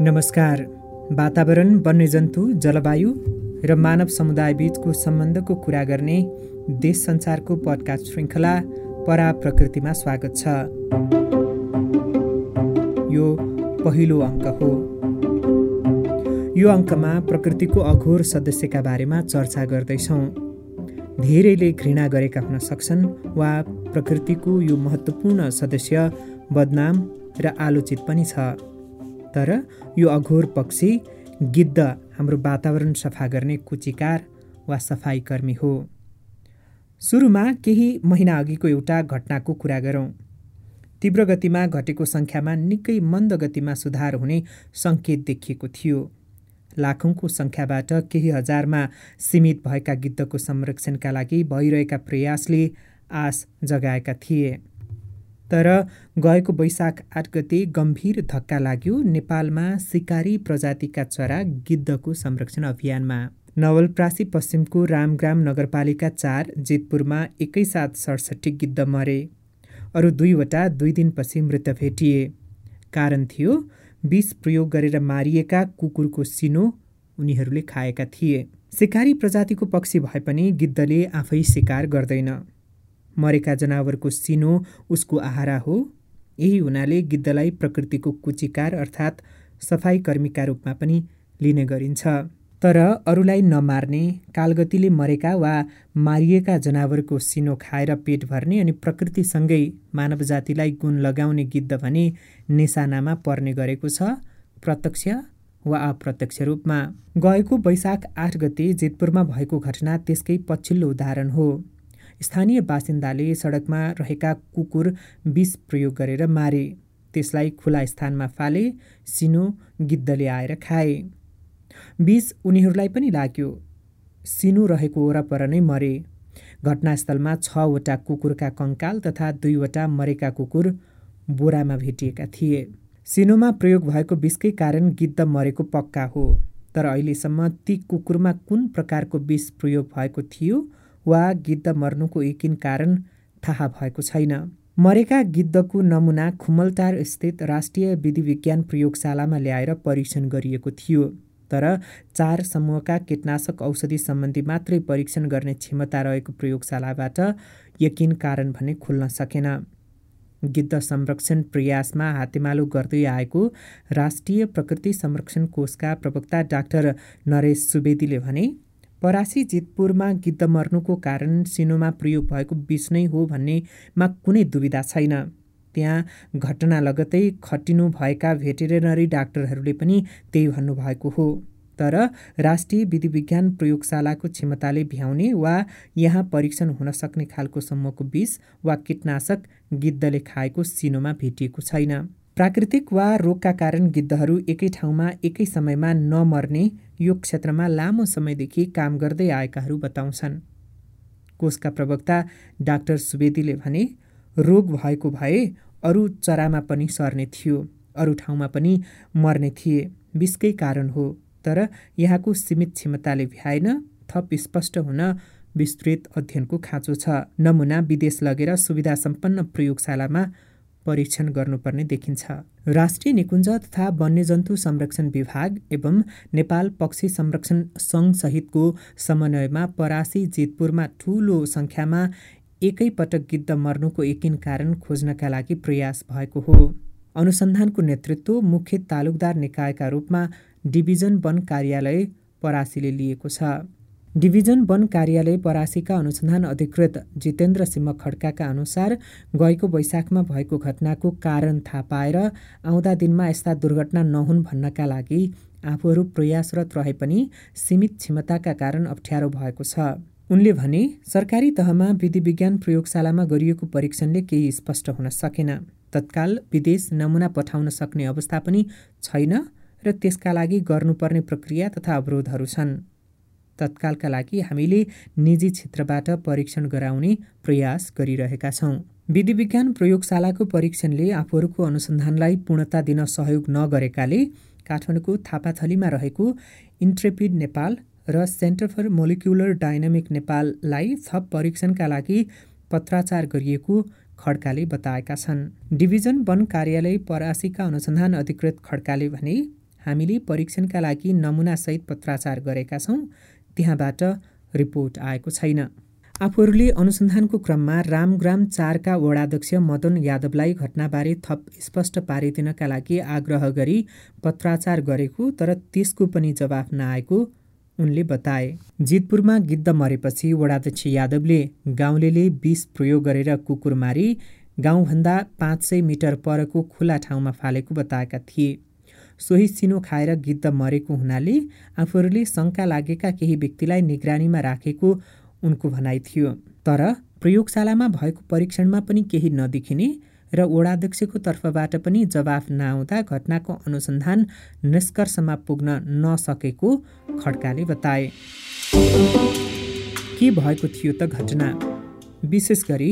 नमस्कार। वातावरण वन्यजन्तु जलवायु र मानव समुदाय बिचको सम्बन्धको कुरा गर्ने देश संसारको पडकास्ट श्रृङ्खला परा प्रकृतिमा स्वागत छ। यो पहिलो अङ्क हो। यो अङ्कमा प्रकृतिको अघोर सदस्यका बारेमा चर्चा गर्दैछौँ। धेरैले घृणा गरेका हुन सक्छन् वा प्रकृतिको यो महत्त्वपूर्ण सदस्य बदनाम र आलोचित पनि छ। तर यो अघोर पक्षी गिद्ध हाम्रो वातावरण सफा गर्ने कुचिकार वा सफाइकर्मी हो। सुरुमा केही महिना अघिको एउटा घटनाको कुरा गरौँ। तीव्र गतिमा घटेको सङ्ख्यामा निकै मन्द गतिमा सुधार हुने सङ्केत देखिएको थियो। लाखौँको सङ्ख्याबाट केही हजारमा सीमित भएका गिद्धको संरक्षणका लागि भइरहेका प्रयासले आश जगाएका थिए। तर गएको वैशाख आठ गते गम्भीर धक्का लाग्यो नेपालमा सिकारी प्रजातिका चरा गिद्धको संरक्षण अभियानमा। नवलप्रासी पश्चिमको रामग्राम नगरपालिका चार जितपुरमा एकैसाथ सडसठी गिद्ध मरे। अरू दुईवटा दुई दिनपछि मृत भेटिए। कारण थियो विष प्रयोग गरेर मारिएका कुकुरको सिनो उनीहरूले खाएका थिए। सिकारी प्रजातिको पक्षी भए पनि गिद्धले आफै शिकार गर्दैन। मरेका जनावरको सिनो उसको आहारा हो। यही हुनाले गिद्धलाई प्रकृतिको कुचिकार अर्थात् सफाइ कर्मीका रूपमा पनि लिने गरिन्छ। तर अरूलाई नमार्ने कालगतिले मरेका वा मारिएका जनावरको सिनो खाएर पेट भर्ने अनि प्रकृतिसँगै मानव जातिलाई गुण लगाउने गिद्ध भने निशानामा पर्ने गरेको छ प्रत्यक्ष वा अप्रत्यक्ष रूपमा। गएको वैशाख आठ गते जितपुरमा भएको घटना त्यसकै पछिल्लो उदाहरण हो। स्थानीय बासिन्दाले सडकमा रहेका कुकुर विष प्रयोग गरेर मारे। त्यसलाई खुला स्थानमा फाले सिनो गिद्धले आएर खाए। विष उनीहरूलाई पनि लाग्यो सिनो रहेको वरपर नै मरे। घटनास्थलमा छवटा कुकुरका कङ्काल तथा दुईवटा मरेका कुकुर बोरामा भेटिएका थिए। सिनोमा प्रयोग भएको विषकै कारण गिद्ध मरेको पक्का हो तर अहिलेसम्म ती कुकुरमा कुन प्रकारको विष प्रयोग भएको थियो वा गिद्ध मर्नुको यकिन कारण थाहा भएको छैन। मरेका गिद्धको नमुना खुमलटार स्थित राष्ट्रिय विधि विज्ञान प्रयोगशालामा ल्याएर परीक्षण गरिएको थियो। तर चार समूहका कीटनाशक औषधि सम्बन्धी मात्रै परीक्षण गर्ने क्षमता रहेको प्रयोगशालाबाट यकिन कारण भने खुल्न सकेन। गिद्ध संरक्षण प्रयासमा हातेमालो गर्दै आएको राष्ट्रिय प्रकृति संरक्षण कोषका प्रवक्ता डाक्टर नरेश सुवेदीले भने परासी जितपुरमा गिद्ध मर्नुको कारण सिनोमा प्रयोग भएको विष नै हो भन्नेमा कुनै दुविधा छैन। त्यहाँ घटना लगतै खटिनु भएका भेटेरिनरी डाक्टरहरूले पनि त्यही भन्नुभएको हो। तर राष्ट्रिय विधि विज्ञान प्रयोगशालाको क्षमताले भ्याउने वा यहाँ परीक्षण हुन सक्ने खालको सम्मको विष वा कीटनाशक गिद्धले खाएको सिनोमा भेटिएको छैन। प्राकृतिक वा रोगका कारण गिद्धहरू एकै ठाउँमा एकै समयमा नमर्ने यो क्षेत्रमा लामो समयदेखि काम गर्दै आएकाहरू बताउँछन्। कोषका प्रवक्ता डाक्टर सुवेदीले भने रोग भएको भए अरू चरामा पनि सर्ने थियो अरू ठाउँमा पनि मर्ने थिए विषकै कारण हो। तर यहाँको सीमित क्षमताले भ्याएन थप स्पष्ट हुन विस्तृत अध्ययनको खाँचो छ। नमुना विदेश लगेर सुविधा सम्पन्न प्रयोगशालामा परीक्षण गर्नुपर्ने देखिन्छ। राष्ट्रिय निकुञ्ज तथा वन्यजन्तु संरक्षण विभाग एवं नेपाल पक्षी संरक्षण सङ्घसहितको समन्वयमा परासी जितपुरमा ठुलो सङ्ख्यामा एकैपटक गिद्ध मर्नुको यकिन कारण खोज्नका लागि प्रयास भएको हो। अनुसन्धानको नेतृत्व मुख्य तालुकदार निकायका रूपमा डिभिजन वन कार्यालय परासीले लिएको छ। डिभिजन वन कार्यालय परासीका अनुसन्धान अधिकृत जितेन्द्र सिंह खड्काका अनुसार गएको वैशाखमा भएको घटनाको कारण थाहा पाएर आउँदा दिनमा यस्ता दुर्घटना नहुन् भन्नका लागि आफूहरू प्रयासरत रहे पनि सीमित क्षमताका कारण अप्ठ्यारो भएको छ। उनले भने सरकारी तहमा विधि विज्ञान प्रयोगशालामा गरिएको परीक्षणले केही स्पष्ट हुन सकेन। तत्काल विदेश नमुना पठाउन सक्ने अवस्था पनि छैन र त्यसका लागि गर्नुपर्ने प्रक्रिया तथा अवरोधहरू छन्। तत्कालका लागि हामीले निजी क्षेत्रबाट परीक्षण गराउने प्रयास गरिरहेका छौँ। विधि विज्ञान प्रयोगशालाको परीक्षणले आफूहरूको अनुसन्धानलाई पूर्णता दिन सहयोग नगरेकाले काठमाडौँको थापाथलीमा रहेको इन्ट्रेपिड नेपाल र सेन्टर फर मोलिकुलर डाइनामिक नेपाललाई थप परीक्षणका लागि पत्राचार गरिएको खड्काले बताएका छन्। डिभिजन वन कार्यालय परासीका अनुसन्धान अधिकृत खड्काले भने हामीले परीक्षणका लागि नमुनासहित पत्राचार गरेका छौँ त्यहाँबाट रिपोर्ट आएको छैन। आफूहरूले अनुसन्धानको क्रममा रामग्राम चारका वडाध्यक्ष मदन यादवलाई घटनाबारे थप स्पष्ट पारिदिनका लागि आग्रह गरी पत्राचार गरेको तर त्यसको पनि जवाफ नआएको उनले बताए। जितपुरमा गिद्ध मरेपछि वडाध्यक्ष यादवले गाउँले विष प्रयोग गरेर कुकुर मारी गाउँभन्दा पाँच सय मिटर परको खुला ठाउँमा फालेको बताएका थिए। सोही सिनो खाएर गिद्ध मरेको हुनाले आफूहरूले शङ्का लागेका केही व्यक्तिलाई निगरानीमा राखेको उनको भनाइ थियो। तर प्रयोगशालामा भएको परीक्षणमा पनि केही नदेखिने र वडाध्यक्षको तर्फबाट पनि जवाफ नआउँदा घटनाको अनुसन्धान निष्कर्षमा पुग्न नसकेको खड्काले बताए। के भएको थियो त घटना? विशेष गरी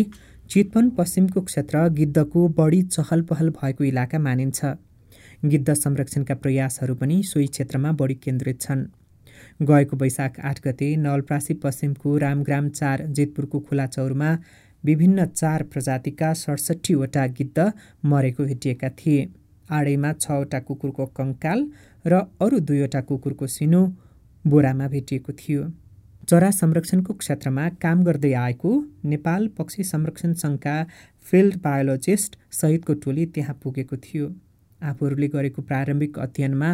चितवन पश्चिमको क्षेत्र गिद्धको बढी चहल पहल भएको इलाका मानिन्छ। गिद्ध संरक्षणका प्रयासहरू पनि सोही क्षेत्रमा बढी केन्द्रित छन्। गएको वैशाख आठ गते नवलप्रासी पश्चिमको रामग्राम चार जेतपुरको खुला चौरमा विभिन्न चार प्रजातिका सडसठीवटा गिद्ध मरेको भेटिएका थिए। आडैमा छवटा कुकुरको कङ्काल र अरू दुईवटा कुकुरको सिनो बोरामा भेटिएको थियो। चरा संरक्षणको क्षेत्रमा काम गर्दै आएको नेपाल पक्षी संरक्षण सङ्घका फिल्ड बायोलोजिस्ट सहितको टोली त्यहाँ पुगेको थियो। आफूहरूले गरेको प्रारम्भिक अध्ययनमा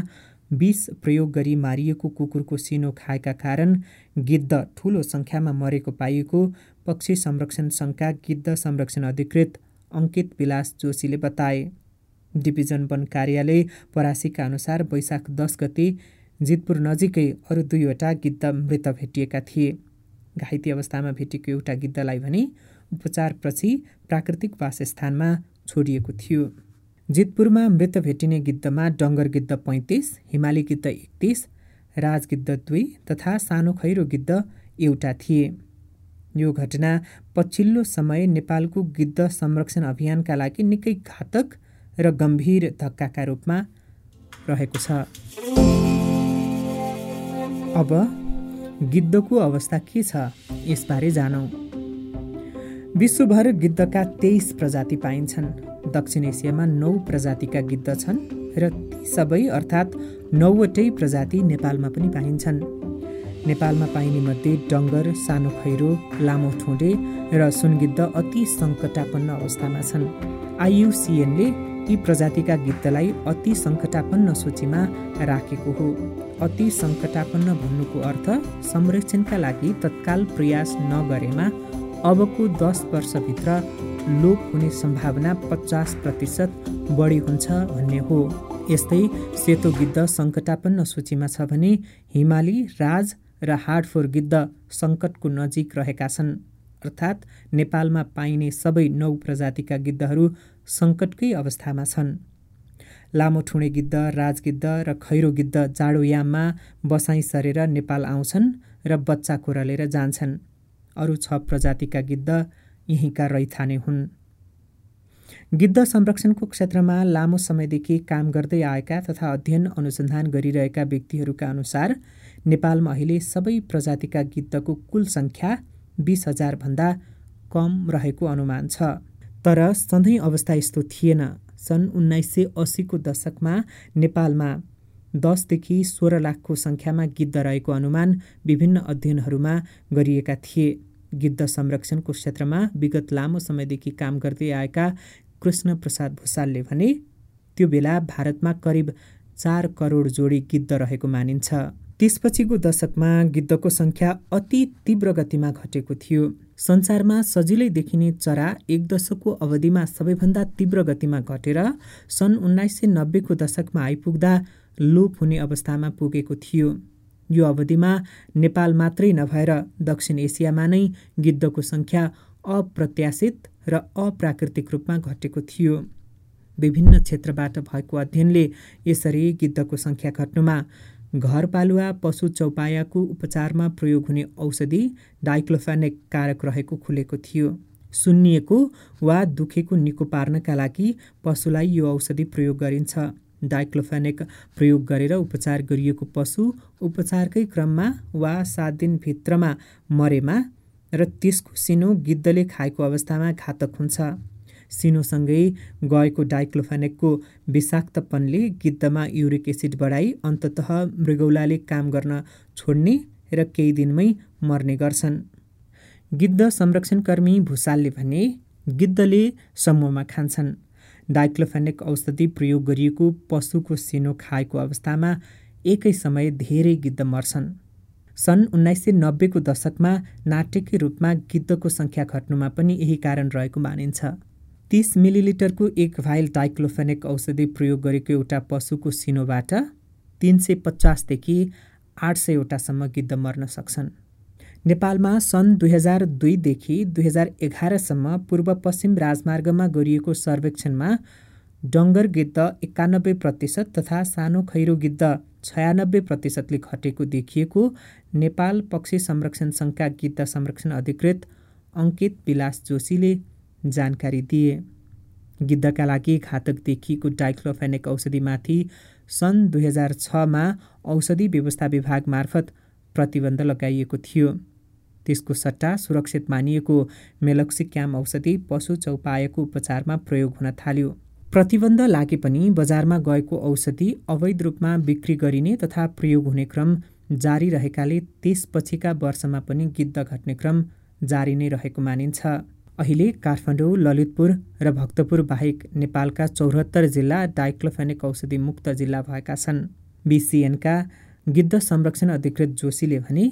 विष प्रयोग गरी मारिएको कुकुरको सिनो खाएका कारण गिद्ध ठुलो सङ्ख्यामा मरेको पाइएको पक्षी संरक्षण सङ्घका गिद्ध संरक्षण अधिकृत अङ्कित विलास जोशीले बताए। डिभिजन वन कार्यालय परासीका अनुसार वैशाख दस गते जितपुर नजिकै अरू दुईवटा गिद्ध मृत भेटिएका थिए। घाइते अवस्थामा भेटेको एउटा गिद्धलाई भने उपचारपछि प्राकृतिक वासस्थानमा छोडिएको थियो। जितपुरमा मृत भेटिने गिद्धमा डङ्गर गिद्ध पैँतिस हिमाली गिद्ध एकतिस राजगिद्ध दुई तथा सानो खैरो गिद्ध एउटा थिए। यो घटना पछिल्लो समय नेपालको गिद्ध संरक्षण अभियानका लागि निकै घातक र गम्भीर धक्काका रूपमा रहेको छ। अब गिद्धको अवस्था के छ यसबारे जानौँ। विश्वभर गिद्धका तेइस प्रजाति पाइन्छन्। दक्षिण एसियामा नौ प्रजातिका गिद्ध छन् र ती सबै अर्थात् नौवटै प्रजाति नेपालमा पनि पाइन्छन्। नेपालमा पाइने मध्ये डङ्गर सानो खैरो लामो ठुँडे र सुनगिद्ध अति सङ्कटापन्न अवस्थामा छन्। आइयुसिएनले यी प्रजातिका गिद्धलाई अति सङ्कटापन्न सूचीमा राखेको हो। अति सङ्कटापन्न भन्नुको अर्थ संरक्षणका लागि तत्काल प्रयास नगरेमा अबको दस वर्षभित्र लोप हुने सम्भावना पचास प्रतिशत बढी हुन्छ भन्ने हो। यस्तै सेतो गिद्ध सङ्कटापन्न सूचीमा छ भने हिमाली राज र हार्डफोर गिद्ध सङ्कटको नजिक रहेका छन्। अर्थात् नेपालमा पाइने सबै नौ प्रजातिका गिद्धहरू सङ्कटकै अवस्थामा छन्। लामो ठुँडे गिद्ध राजगिद्ध र खैरो गिद्ध जाडोयाममा बसाइँ सरेर नेपाल आउँछन् र बच्चा कोरलेर जान्छन्। अरू छ प्रजातिका गिद्ध यहीँका रैथाने हुन्। गिद्ध संरक्षणको क्षेत्रमा लामो समयदेखि काम गर्दै आएका तथा अध्ययन अनुसन्धान गरिरहेका व्यक्तिहरूका अनुसार नेपालमा अहिले सबै प्रजातिका गिद्धको कुल सङ्ख्या बिस हजारभन्दा कम रहेको अनुमान छ। तर सधैँ अवस्था यस्तो थिएन। सन् उन्नाइस सय अस्सीको दशकमा नेपालमा दसदेखि सोह्र लाखको सङ्ख्यामा गिद्ध रहेको अनुमान विभिन्न अध्ययनहरूमा गरिएका थिए। गिद्ध संरक्षणको क्षेत्रमा विगत लामो समयदेखि काम गर्दै आएका कृष्ण प्रसाद भूषालले भने त्यो बेला भारतमा करिब चार करोड जोडी गिद्ध रहेको मानिन्छ। त्यसपछिको दशकमा गिद्धको सङ्ख्या अति तीव्र गतिमा घटेको थियो। संसारमा सजिलै देखिने चरा एक दशकको अवधिमा सबैभन्दा तीव्र गतिमा घटेर सन् उन्नाइस सय नब्बेको दशकमा आइपुग्दा लोप हुने अवस्थामा पुगेको थियो। यो अवधिमा नेपाल मात्रै नभएर दक्षिण एसियामा नै गिद्धको सङ्ख्या अप्रत्याशित र अप्राकृतिक रूपमा घटेको थियो। विभिन्न क्षेत्रबाट भएको अध्ययनले यसरी गिद्धको सङ्ख्या घट्नुमा घरपालुवा पशु चौपायाको उपचारमा प्रयोग हुने औषधि डाइक्लोफेनेक कारक रहेको खुलेको थियो। सुन्निएको वा दुखेको निको पार्नका लागि पशुलाई यो औषधि प्रयोग गरिन्छ। डाइक्लोफेनेक प्रयोग गरेर उपचार गरिएको पशु उपचारकै क्रममा वा सात दिनभित्रमा मरेमा र त्यसको सिनो गिद्धले खाएको अवस्थामा घातक हुन्छ। सिनोसँगै गएको डाइक्लोफेनेकको विषाक्तपनले गिद्धमा युरिक एसिड बढाई अन्तत मृगौलाले काम गर्न छोड्ने र केही दिनमै मर्ने गर्छन्। गिद्ध संरक्षणकर्मी भूषालले भने गिद्धले समूहमा खान्छन्। डाइक्लोफेनेक औषधि प्रयोग गरिएको पशुको सिनो खाएको अवस्थामा एकै समय धेरै गिद्ध मर्छन्। सन् उन्नाइस सय नब्बेको दशकमा नाटकीय रूपमा गिद्धको सङ्ख्या घट्नुमा पनि यही कारण रहेको मानिन्छ। तिस मिलिलिटरको एक भाइल डाइक्लोफेनेक औषधि प्रयोग गरेको एउटा पशुको सिनोबाट तिन सय पचासदेखि आठ सयवटासम्म गिद्ध मर्न सक्छन्। नेपालमा सन् दुई हजार दुईदेखि दुई हजार एघारसम्म पूर्व पश्चिम राजमार्गमा गरिएको सर्वेक्षणमा डङ्गर गिद्ध एकानब्बे प्रतिशत तथा सानो खैरो गिद्ध छयानब्बे प्रतिशतले घटेको देखिएको नेपाल पक्षी संरक्षण सङ्घका गिद्ध संरक्षण अधिकृत अङ्कित विलास जोशीले जानकारी दिए। गिद्धका लागि घातक देखिएको डाइक्लोफेनिक औषधिमाथि सन् दुई हजार छमा औषधि व्यवस्था विभाग मार्फत प्रतिबन्ध लगाइएको थियो। त्यसको सट्टा सुरक्षित मानिएको मेलक्सिक्याम औषधि पशु चौपायको उपचारमा प्रयोग हुन थाल्यो। प्रतिबन्ध लागे पनि बजारमा गएको औषधि अवैध रूपमा बिक्री गरिने तथा प्रयोग हुने क्रम जारी रहेकाले त्यसपछिका वर्षमा पनि गिद्ध घट्ने क्रम जारी नै रहेको मानिन्छ। अहिले काठमाडौँ ललितपुर र भक्तपुर बाहेक नेपालका चौहत्तर जिल्ला डाइक्लोफेनिक औषधि मुक्त जिल्ला भएका छन्। बिसिएनका गिद्ध संरक्षण अधिकृत जोशीले भने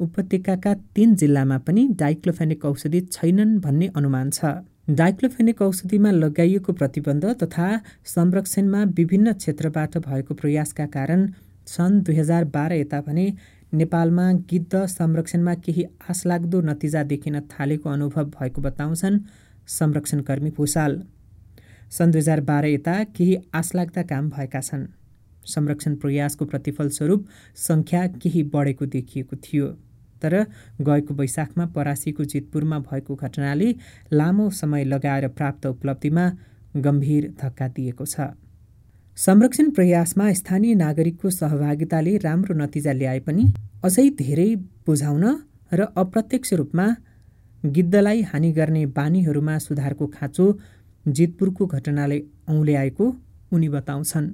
उपत्यकाका तीन जिल्लामा पनि डाइक्लोफेनिक औषधि छैनन् भन्ने अनुमान छ। डाइक्लोफेनिक औषधिमा लगाइएको प्रतिबन्ध तथा संरक्षणमा विभिन्न क्षेत्रबाट भएको प्रयासका कारण सन् दुई हजार बाह्र यता भने नेपालमा गिद्ध संरक्षणमा केही आशलाग्दो नतिजा देखिन थालेको अनुभव भएको बताउँछन् संरक्षणकर्मी भूषाल। सन् दुई हजार बाह्र यता केही आशलाग्दा काम भएका छन्। संरक्षण प्रयासको प्रतिफलस्वरूप सङ्ख्या केही बढेको देखिएको थियो। तर गएको वैशाखमा परासीको जितपुरमा भएको घटनाले लामो समय लगाएर प्राप्त उपलब्धिमा गम्भीर धक्का दिएको छ। संरक्षण प्रयासमा स्थानीय नागरिकको सहभागिताले राम्रो नतिजा ल्याए पनि अझै धेरै बुझाउन र अप्रत्यक्ष रूपमा गिद्धलाई हानि गर्ने बानीहरूमा सुधारको खाँचो जितपुरको घटनाले औँल्याएको उनी बताउँछन्।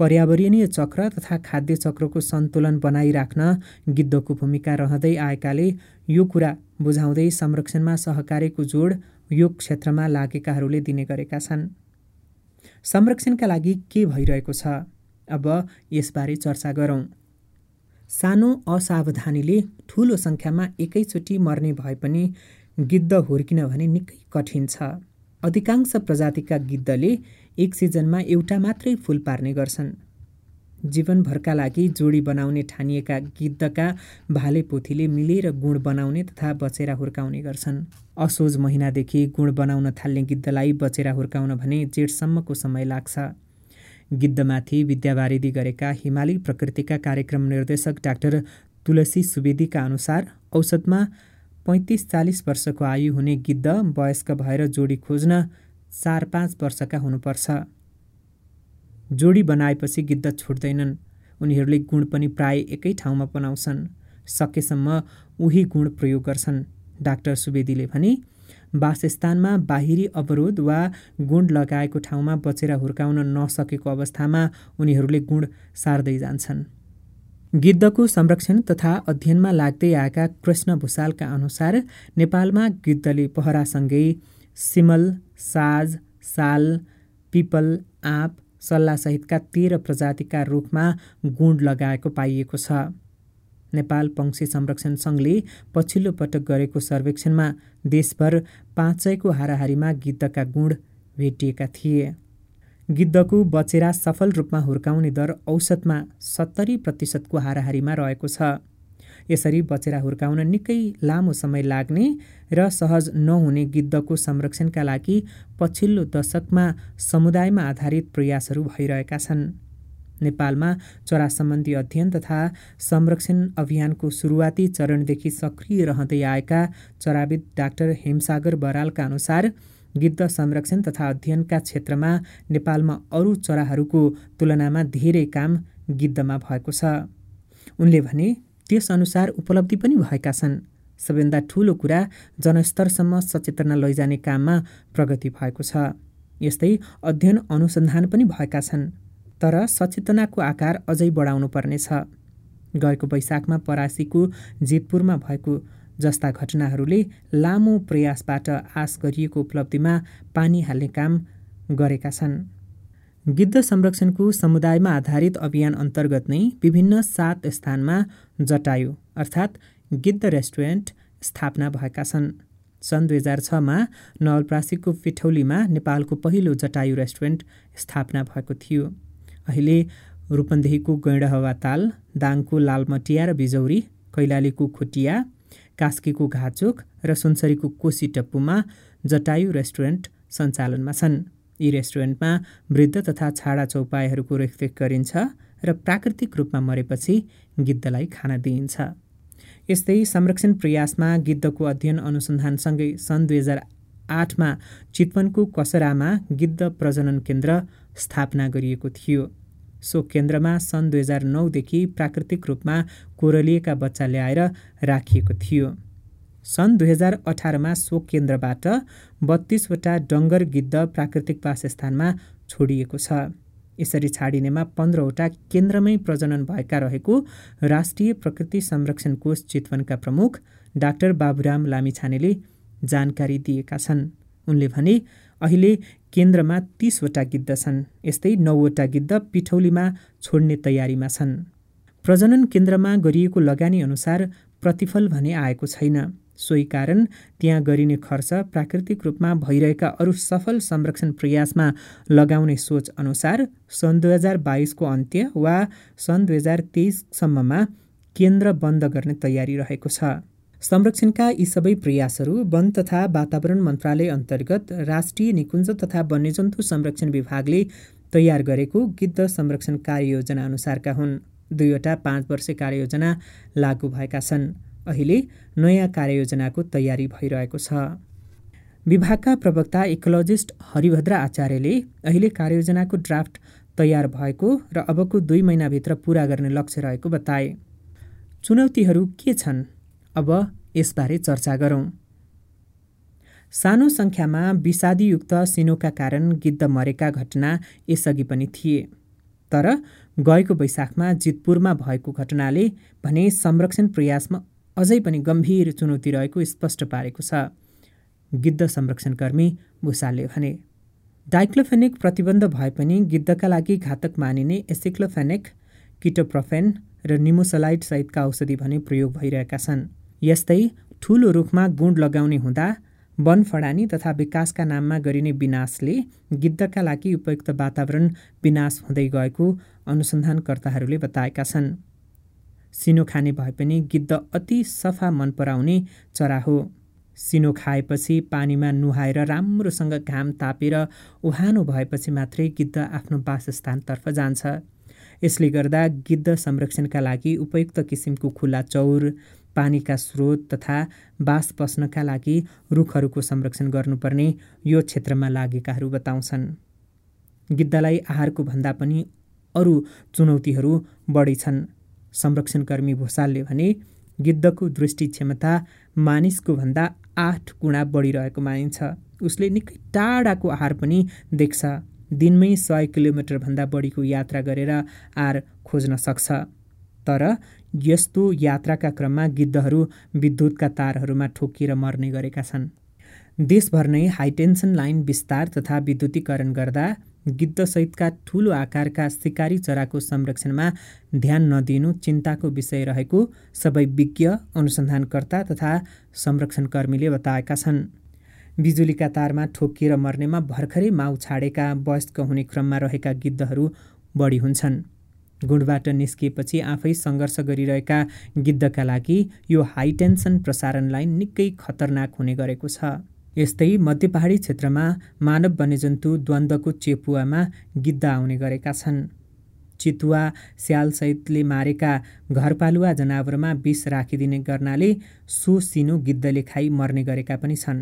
पर्यावरणीय चक्र तथा खाद्य चक्रको सन्तुलन बनाइराख्न गिद्धको भूमिका रहँदै आएकाले यो कुरा बुझाउँदै संरक्षणमा सहकारीको जोड यो क्षेत्रमा लागेकाहरूले दिने गरेका छन्। संरक्षणका लागि के भइरहेको छ? अब यसबारे चर्चा गरौँ। सानो असावधानीले ठुलो सङ्ख्यामा एकैचोटि मर्ने भए पनि गिद्ध हुर्किन भने निकै कठिन छ। अधिकांश प्रजातिका गिद्धले एक सिजनमा एउटा मात्रै फुल पार्ने गर्छन्। जीवनभरका लागि जोडी बनाउने ठानिएका गिद्धका भाले पोथीले मिलेर गुण बनाउने तथा बचेरा हुर्काउने गर्छन्। असोज महिनादेखि गुण बनाउन थाल्ने गिद्धलाई बचेरा हुर्काउन भने जेठसम्मको समय लाग्छ। गिद्धमाथि विद्यावारिधि गरेका हिमाली प्रकृतिका कार्यक्रम निर्देशक डाक्टर तुलसी सुवेदीका अनुसार औसतमा पैँतिस चालिस वर्षको आयु हुने गिद्ध वयस्क भएर जोडी खोज्न चार पाँच वर्षका हुनुपर्छ। जोडी बनाएपछि गिद्ध छुट्दैनन्। उनीहरूले गुण पनि प्राय एकै ठाउँमा बनाउँछन्। सकेसम्म उही गुण प्रयोग गर्छन् डाक्टर सुवेदीले भने। वासस्थानमा बाहिरी अवरोध वा गुण लगाएको ठाउँमा बचेर हुर्काउन नसकेको अवस्थामा उनीहरूले गुण सार्दै जान्छन्। गिद्धको संरक्षण तथा अध्ययनमा लाग्दै आएका कृष्ण भूषालका अनुसार नेपालमा गिद्धले पहरासँगै सिमल साज साल पिपल आँप सल्लाहसहितका तेह्र प्रजातिका रुखमा गुण लगाएको पाइएको छ। नेपाल पंक्षी संरक्षण सङ्घले पछिल्लो पटक गरेको सर्वेक्षणमा देशभर पाँच सयको हाराहारीमा गिद्धका गुण भेटिएका थिए। गिद्धको बचेरा सफल रूपमा हुर्काउने दर औसतमा सत्तरी प्रतिशतको हाराहारीमा रहेको छ। यसरी बचेरा हुर्काउन निकै लामो समय लाग्ने र सहज नहुने गिद्धको संरक्षणका लागि पछिल्लो दशकमा समुदायमा आधारित प्रयासहरू भइरहेका छन्। नेपालमा चरा सम्बन्धी अध्ययन तथा संरक्षण अभियानको सुरुवाती चरणदेखि सक्रिय रहँदै आएका चराविद डाक्टर हेमसागर बरालका अनुसार गिद्ध संरक्षण तथा अध्ययनका क्षेत्रमा नेपालमा अरू चराहरूको तुलनामा धेरै काम गिद्धमा भएको छ। उनले भने त्यसअनुसार उपलब्धि पनि भएका छन्। सबैभन्दा ठुलो कुरा जनस्तरसम्म सचेतना लैजाने काममा प्रगति भएको छ। यस्तै अध्ययन अनुसन्धान पनि भएका छन्। तर सचेतनाको आकार अझै बढाउनु पर्नेछ गएको वैशाखमा परासीको जितपुरमा भएको जस्ता घटनाहरूले लामो प्रयासबाट आश गरिएको उपलब्धिमा पानी हाल्ने काम गरेका छन्। गिद्ध संरक्षणको समुदायमा आधारित अभियान अन्तर्गत नै विभिन्न सात स्थानमा जटायु अर्थात् गिद्ध रेस्टुरेन्ट स्थापना भएका छन्। सन् दुई हजार छमा नवलप्रासीको पिठौलीमा नेपालको पहिलो जटायु रेस्टुरेन्ट स्थापना भएको थियो। अहिले रूपन्देहीको गैँडहवा ताल दाङको लालमटिया र बिजौरी कैलालीको खोटिया कास्कीको घाचोक र सुनसरीको कोसी टप्पुमा जटायु रेस्टुरेन्ट सञ्चालनमा छन्। यी रेस्टुरेन्टमा वृद्ध तथा छाडा चौपाईहरूको रेखदेख गरिन्छ र प्राकृतिक रूपमा मरेपछि गिद्धलाई खाना दिइन्छ। यस्तै संरक्षण प्रयासमा गिद्धको अध्ययन अनुसन्धानसँगै सन् दुई हजार आठमा चितवनको कसरामा गिद्ध प्रजनन केन्द्र स्थापना गरिएको थियो। सो केन्द्रमा सन् दुई हजार नौदेखि प्राकृतिक रूपमा कोरलिएका बच्चा ल्याएर राखिएको थियो। सन् दुई हजार अठारमा सो केन्द्रबाट बत्तीसवटा डङ्गर गिद्ध प्राकृतिक वासस्थानमा छोडिएको छ। यसरी छाडिनेमा पन्ध्रवटा केन्द्रमै प्रजनन भएका रहेको राष्ट्रिय प्रकृति संरक्षण कोष चितवनका प्रमुख डाक्टर बाबुराम लामिछानेले जानकारी दिएका छन्। उनले भने अहिले केन्द्रमा तीसवटा गिद्ध छन् यस्तै नौवटा गिद्ध पिठौलीमा छोड्ने तयारीमा छन्। प्रजनन केन्द्रमा गरिएको लगानी अनुसार प्रतिफल भने आएको छैन। सोही कारण त्यहाँ गरिने खर्च प्राकृतिक रूपमा भइरहेका अरू सफल संरक्षण प्रयासमा लगाउने सोच अनुसार सन् दुई हजार बाइसको अन्त्य वा सन् दुई हजार तेइससम्ममा केन्द्र बन्द गर्ने तयारी रहेको छ। संरक्षणका यी सबै प्रयासहरू वन तथा वातावरण मन्त्रालय अन्तर्गत राष्ट्रिय निकुञ्ज तथा वन्यजन्तु संरक्षण विभागले तयार गरेको गिद्ध संरक्षण कार्ययोजना अनुसारका हुन्। दुईवटा पाँच वर्ष कार्ययोजना लागू भएका छन्। अहिले नयाँ कार्ययोजनाको तयारी भइरहेको छ। विभागका प्रवक्ता इकोलोजिस्ट हरिभद्र आचार्यले अहिले कार्ययोजनाको ड्राफ्ट तयार भएको र अबको दुई महिनाभित्र पुरा गर्ने लक्ष्य रहेको बताए। चुनौतीहरू के छन्? अब यसबारे चर्चा गरौँ। सानो सङ्ख्यामा विषादीयुक्त सिनोका कारण गिद्ध मरेका घटना यसअघि पनि थिए। तर गएको वैशाखमा जितपुरमा भएको घटनाले भने संरक्षण प्रयासमा अझै पनि गम्भीर चुनौती रहेको स्पष्ट पारेको छ। गिद्ध संरक्षणकर्मी भूषालले भने डाइक्लोफेनिक प्रतिबन्ध भए पनि गिद्धका लागि घातक मानिने एसिक्लोफेनिक किटोप्रोफेन र निमोसलाइट सहितका औषधि भने प्रयोग भइरहेका छन्। यस्तै ठुलो रुखमा गुण लगाउने हुँदा वन फडानी तथा विकासका नाममा गरिने विनाशले गिद्धका लागि उपयुक्त वातावरण विनाश हुँदै गएको अनुसन्धानकर्ताहरूले बताएका छन्। सिनो खाने भए पनि गिद्ध अति सफा मन पराउने चरा हो। सिनो खाएपछि पानीमा नुहाएर राम्रोसँग घाम तापेर उहानो भएपछि मात्रै गिद्ध आफ्नो वासस्थानतर्फ जान्छ। यसले गर्दा गिद्ध संरक्षणका लागि उपयुक्त किसिमको खुला चौर पानीका स्रोत तथा बास बस्नका लागि रुखहरूको संरक्षण गर्नुपर्ने यो क्षेत्रमा लागेकाहरू बताउँछन्। गिद्धलाई आहारको भन्दा पनि अरू चुनौतीहरू बढी छन्। संरक्षणकर्मी भूषालले भने गिद्धको दृष्टि क्षमता मानिसको भन्दा आठ गुणा बढिरहेको मानिन्छ। उसले निकै टाढाको आहार पनि देख्छ। दिनमै सय किलोमिटरभन्दा बढीको यात्रा गरेर आहार खोज्न सक्छ। तर यस्तो यात्राका क्रममा गिद्धहरू विद्युतका तारहरूमा ठोकिएर मर्ने गरेका छन्। देशभर नै हाइटेन्सन लाइन विस्तार तथा विद्युतीकरण गर्दा गिद्धसहितका ठुलो आकारका सिकारी चराको संरक्षणमा ध्यान नदिनु चिन्ताको विषय रहेको सबै विज्ञ अनुसन्धानकर्ता तथा संरक्षणकर्मीले बताएका छन्। बिजुलीका तारमा ठोकिएर मर्नेमा भर्खरै माउ छाडेका वयस्क हुने क्रममा रहेका गिद्धहरू बढी हुन्छन्। गुणबाट निस्किएपछि आफै सङ्घर्ष गरिरहेका गिद्धका लागि यो हाई टेन्सन प्रसारण लाइन निकै खतरनाक हुने गरेको छ। यस्तै मध्य पहाडी क्षेत्रमा मानव वन्यजन्तु द्वन्द्वको चेपुवामा गिद्ध आउने गरेका छन्। चितुवा स्यालसहितले मारेका घरपालुवा जनावरमा विष राखिदिने गर्नाले सो सिनो गिद्धले खाई मर्ने गरेका पनि छन्।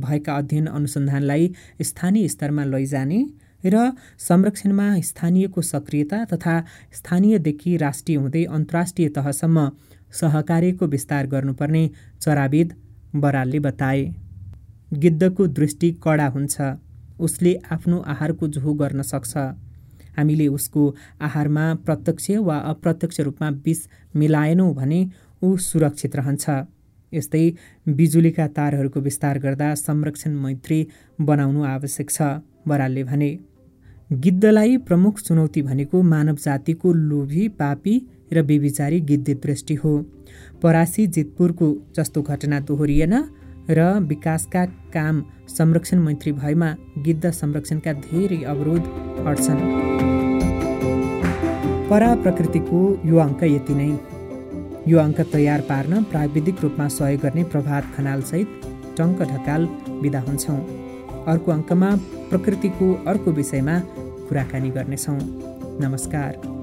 भएका अध्ययन अनुसन्धानलाई स्थानीय स्तरमा लैजाने र संरक्षणमा स्थानीयको सक्रियता तथा स्थानीयदेखि राष्ट्रिय हुँदै अन्तर्राष्ट्रिय तहसम्म सहकार्यको विस्तार गर्नुपर्ने चराविद बरालले बताए। गिद्धको दृष्टि कडा हुन्छ। उसले आफ्नो आहारको जोहो गर्न सक्छ। हामीले उसको आहारमा प्रत्यक्ष वा अप्रत्यक्ष रूपमा विष मिलाएनौँ भने ऊ सुरक्षित रहन्छ। यस्तै बिजुलीका तारहरूको विस्तार गर्दा संरक्षण मैत्री बनाउनु आवश्यक छ बरालले भने। गिद्धलाई प्रमुख चुनौती भनेको मानव जातिको लोभी पापी र बेविचारी गिद्धे दृष्टि हो। परासी जितपुरको जस्तो घटना दोहोरिएन र विकासका काम संरक्षण मैत्री भएमा गिद्ध संरक्षणका धेरै अवरोध हट्छन्। परा प्रकृतिको यो अङ्क यति नै। यो अङ्क तयार पार्न प्राविधिक रूपमा सहयोग गर्ने प्रभात खनालसहित टङ्क ढकाल विदा हुन्छौँ। अर्को अङ्कमा प्रकृतिको अर्को विषयमा कुराकानी गर्नेछौँ। नमस्कार।